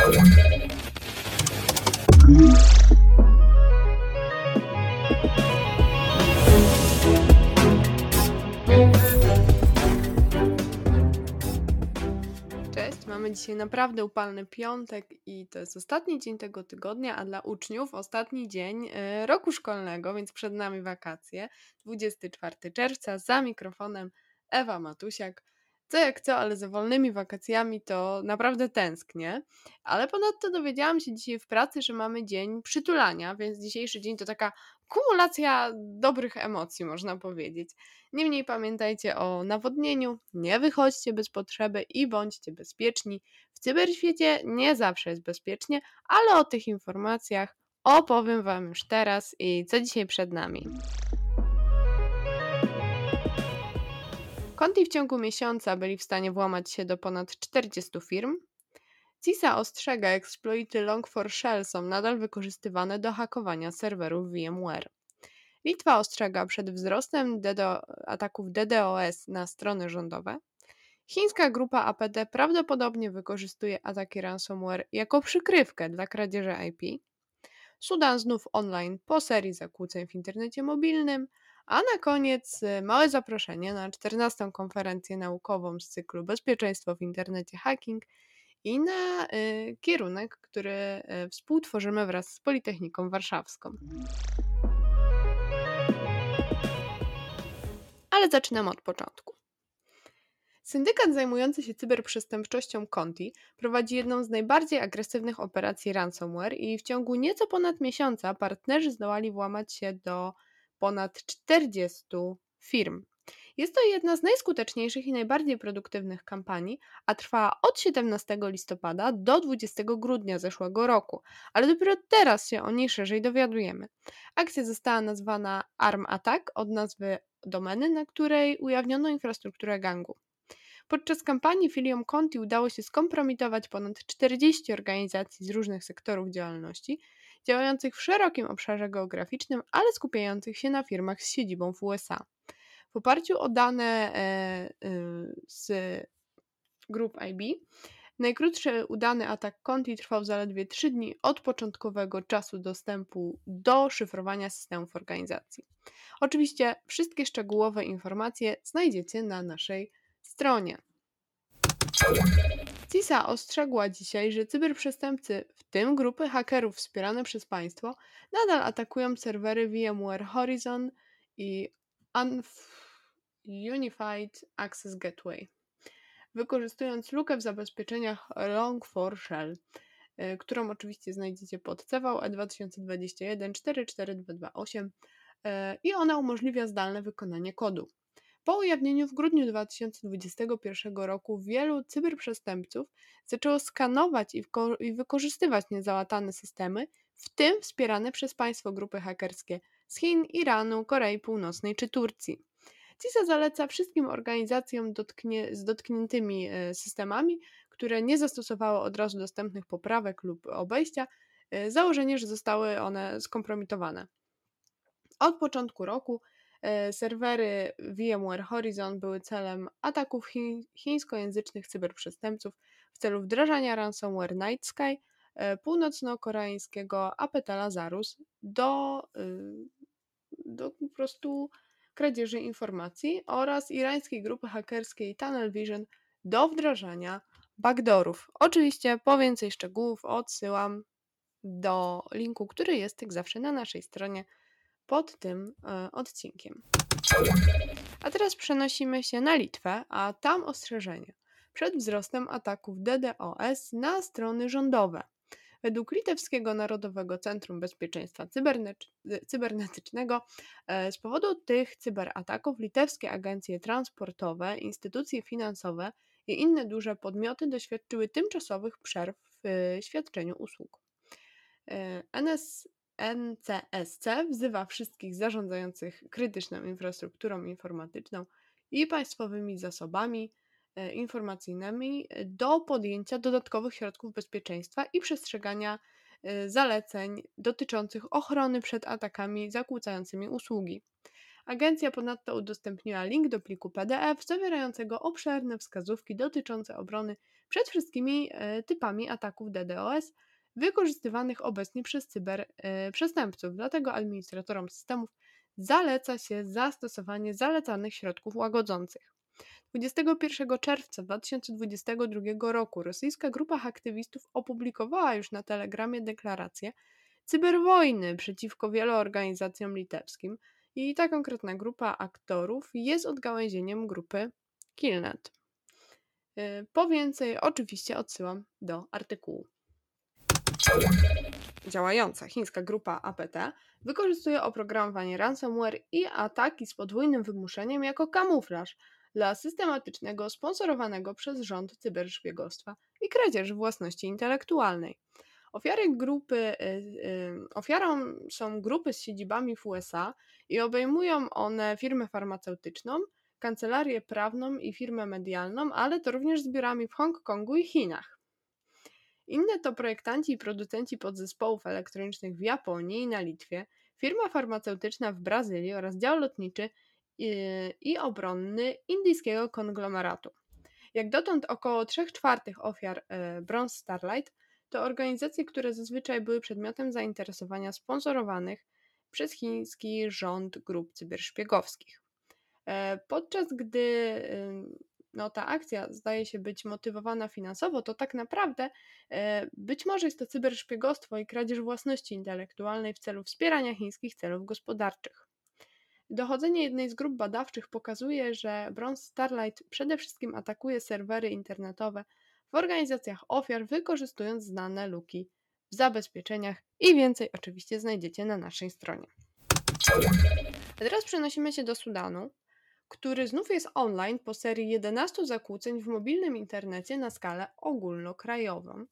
Cześć, mamy dzisiaj naprawdę upalny piątek i to jest ostatni dzień tego tygodnia, a dla uczniów ostatni dzień e, roku szkolnego, więc przed nami wakacje. 24 czerwca za mikrofonem Ewa Matusiak. Co jak co, ale za wolnymi wakacjami to naprawdę tęsknię. Ale ponadto dowiedziałam się dzisiaj w pracy, że mamy dzień przytulania, więc dzisiejszy dzień to taka kumulacja dobrych emocji, można powiedzieć. Niemniej pamiętajcie o nawodnieniu, nie wychodźcie bez potrzeby i bądźcie bezpieczni. W cyberświecie nie zawsze jest bezpiecznie, ale o tych informacjach opowiem Wam już teraz i co dzisiaj przed nami. Conti w ciągu miesiąca byli w stanie włamać się do ponad 40 firm. CISA ostrzega, exploity Log4Shell są nadal wykorzystywane do hakowania serwerów VMware. Litwa ostrzega przed wzrostem DDo, ataków DDoS na strony rządowe. Chińska grupa APT prawdopodobnie wykorzystuje ataki ransomware jako przykrywkę dla kradzieży IP. Sudan znów online po serii zakłóceń w internecie mobilnym, a na koniec y, małe zaproszenie na 14. konferencję naukową z cyklu Bezpieczeństwo w internecie hacking i na y, kierunek, który y, współtworzymy wraz z Politechniką Warszawską. Ale zaczynamy od początku. Syndykat zajmujący się cyberprzestępczością Conti prowadzi jedną z najbardziej agresywnych operacji ransomware i w ciągu nieco ponad miesiąca partnerzy zdołali włamać się do ponad 40 firm. Jest to jedna z najskuteczniejszych i najbardziej produktywnych kampanii, a trwała od 17 listopada do 20 grudnia zeszłego roku, ale dopiero teraz się o niej szerzej dowiadujemy. Akcja została nazwana Arm Attack od nazwy domeny, na której ujawniono infrastrukturę gangu. Podczas kampanii filiom Conti udało się skompromitować ponad 40 organizacji z różnych sektorów działalności, działających w szerokim obszarze geograficznym, ale skupiających się na firmach z siedzibą w USA. W oparciu o dane e, e, z grup IB, najkrótszy udany atak Conti trwał zaledwie 3 dni od początkowego czasu dostępu do szyfrowania systemów organizacji. Oczywiście wszystkie szczegółowe informacje znajdziecie na naszej stronie. CISA ostrzegła dzisiaj, że cyberprzestępcy, w tym grupy hakerów wspierane przez państwo, nadal atakują serwery VMware Horizon i Unified Access Gateway, wykorzystując lukę w zabezpieczeniach Log4Shell, y, którą oczywiście znajdziecie pod CVE 2021 44228 i ona umożliwia zdalne wykonanie kodu. Po ujawnieniu w grudniu 2021 roku wielu cyberprzestępców zaczęło skanować i, wykorzystywać niezałatane systemy, w tym wspierane przez państwo grupy hakerskie z Chin, Iranu, Korei Północnej czy Turcji. CISA zaleca wszystkim organizacjom dotknie, z dotkniętymi e, systemami, które nie zastosowały od razu dostępnych poprawek lub obejścia, e, założenie, że zostały one skompromitowane. Od początku roku serwery VMware Horizon były celem ataków chi chińskojęzycznych cyberprzestępców w celu wdrażania ransomware Night Sky e, północno-koreańskiego Apeta Lazarus do, y, do po prostu kradzieży informacji oraz irańskiej grupy hakerskiej Tunnel Vision do wdrażania backdoorów. Oczywiście po więcej szczegółów odsyłam do linku, który jest jak zawsze na naszej stronie pod tym e, odcinkiem. A teraz przenosimy się na Litwę, a tam ostrzeżenie przed wzrostem ataków DDoS na strony rządowe. Według Litewskiego Narodowego Centrum Bezpieczeństwa Cybernetycznego e, z powodu tych cyberataków litewskie agencje transportowe, instytucje finansowe i inne duże podmioty doświadczyły tymczasowych przerw w świadczeniu usług. E, NS, NCSC wzywa wszystkich zarządzających krytyczną infrastrukturą informatyczną i państwowymi zasobami e, informacyjnymi do podjęcia dodatkowych środków bezpieczeństwa i przestrzegania e, zaleceń dotyczących ochrony przed atakami zakłócającymi usługi. Agencja ponadto udostępniła link do pliku PDF zawierającego obszerne wskazówki dotyczące obrony przed wszystkimi e, typami ataków DDoS wykorzystywanych obecnie przez cyberprzestępców. Dlatego administratorom systemów zaleca się zastosowanie zalecanych środków łagodzących. 21 czerwca 2022 roku rosyjska grupa aktywistów opublikowała już na Telegramie deklarację cyberwojny przeciwko wielu organizacjom litewskim i ta konkretna grupa aktorów jest odgałęzieniem grupy Killnet. Y, po więcej oczywiście odsyłam do artykułu. Działająca chińska grupa APT wykorzystuje oprogramowanie ransomware i ataki z podwójnym wymuszeniem jako kamuflaż dla systematycznego, sponsorowanego przez rząd cyberszpiegostwa i kradzieży własności intelektualnej. Ofiary grupy, y, y, ofiarą są grupy z siedzibami w USA i obejmują one firmę farmaceutyczną, kancelarię prawną i firmę medialną, ale to również zbiorami w Hongkongu i Chinach. Inne to projektanci i producenci podzespołów elektronicznych w Japonii i na Litwie, firma farmaceutyczna w Brazylii oraz dział lotniczy i, i obronny indyjskiego konglomeratu. Jak dotąd około 3 czwartych ofiar e, Bronze Starlight to organizacje, które zazwyczaj były przedmiotem zainteresowania sponsorowanych przez chiński rząd grup cyberszpiegowskich. E, podczas gdy no, ta akcja zdaje się być motywowana finansowo, to tak naprawdę e, być może jest to cyberszpiegostwo i kradzież własności intelektualnej w celu wspierania chińskich celów gospodarczych. Dochodzenie jednej z grup badawczych pokazuje, że Bronze Starlight przede wszystkim atakuje serwery internetowe w organizacjach ofiar, wykorzystując znane luki w zabezpieczeniach i więcej oczywiście znajdziecie na naszej stronie. A teraz przenosimy się do Sudanu, który znów jest online po serii 11 zakłóceń w mobilnym internecie na skalę ogólnokrajową.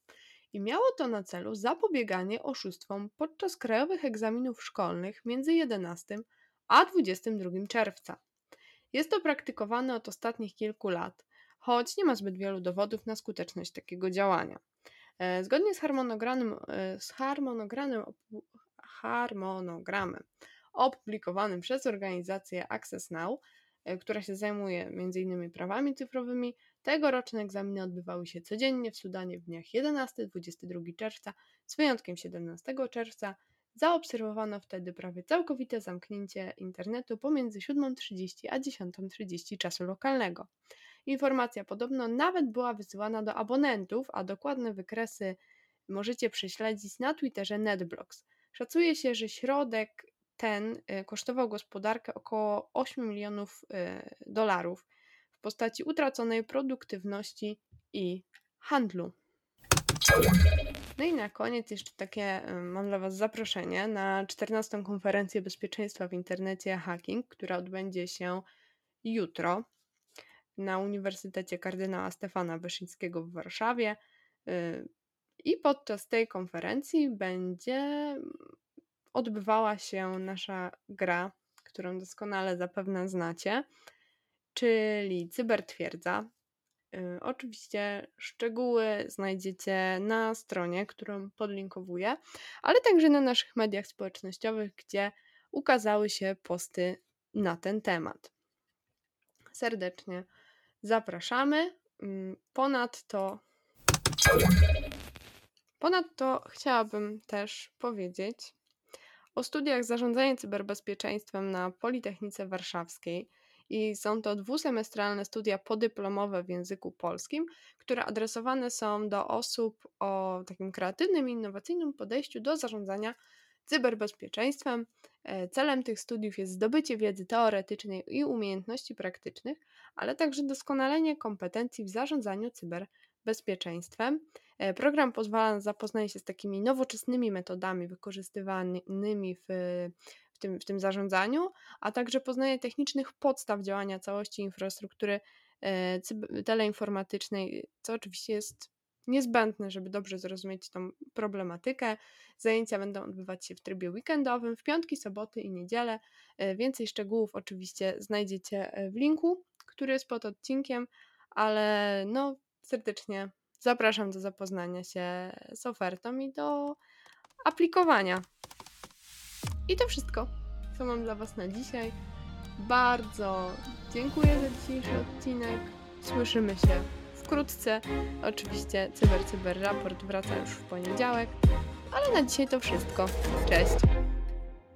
I miało to na celu zapobieganie oszustwom podczas krajowych egzaminów szkolnych między 11 a 22 czerwca. Jest to praktykowane od ostatnich kilku lat, choć nie ma zbyt wielu dowodów na skuteczność takiego działania. E, zgodnie z harmonogramem, e, z harmonogramem, harmonogramem opublikowanym przez organizację Access Now, która się zajmuje m.in. prawami cyfrowymi, tegoroczne egzaminy odbywały się codziennie w Sudanie w dniach 11-22 czerwca, z wyjątkiem 17 czerwca. Zaobserwowano wtedy prawie całkowite zamknięcie internetu pomiędzy 7.30 a 10.30 czasu lokalnego. Informacja podobno nawet była wysyłana do abonentów, a dokładne wykresy możecie prześledzić na Twitterze NetBlocks. Szacuje się, że środek ten y, kosztował gospodarkę około 8 milionów y, dolarów w postaci utraconej produktywności i handlu. No i na koniec jeszcze takie y, mam dla Was zaproszenie na 14. konferencję bezpieczeństwa w internecie Hacking, która odbędzie się jutro na Uniwersytecie Kardynała Stefana Wyszyńskiego w Warszawie. I podczas tej konferencji będzie odbywała się nasza gra, którą doskonale zapewne znacie, czyli Cybertwierdza. Y, oczywiście szczegóły znajdziecie na stronie, którą podlinkowuję, ale także na naszych mediach społecznościowych, gdzie ukazały się posty na ten temat. Serdecznie zapraszamy. Mm, ponadto, ponadto chciałabym też powiedzieć o studiach zarządzania cyberbezpieczeństwem na Politechnice Warszawskiej. I są to dwusemestralne studia podyplomowe w języku polskim, które adresowane są do osób o takim kreatywnym innowacyjnym podejściu do zarządzania cyberbezpieczeństwem. E, celem tych studiów jest zdobycie wiedzy teoretycznej i umiejętności praktycznych, ale także doskonalenie kompetencji w zarządzaniu cyberbezpieczeństwem. E, program pozwala na zapoznanie się z takimi nowoczesnymi metodami wykorzystywanymi w, w, tym, w tym zarządzaniu, a także poznanie technicznych podstaw działania całości infrastruktury e, teleinformatycznej, co oczywiście jest niezbędne, żeby dobrze zrozumieć tą problematykę. Zajęcia będą odbywać się w trybie weekendowym, w piątki, soboty i niedzielę. E, więcej szczegółów oczywiście znajdziecie w linku, który jest pod odcinkiem, ale no serdecznie zapraszam do zapoznania się z ofertą i do aplikowania. I to wszystko, co mam dla Was na dzisiaj. bardzo dziękuję za dzisiejszy odcinek. Słyszymy się wkrótce. Oczywiście Cyber Cyber Raport wraca już w poniedziałek. Ale na dzisiaj to wszystko. Cześć!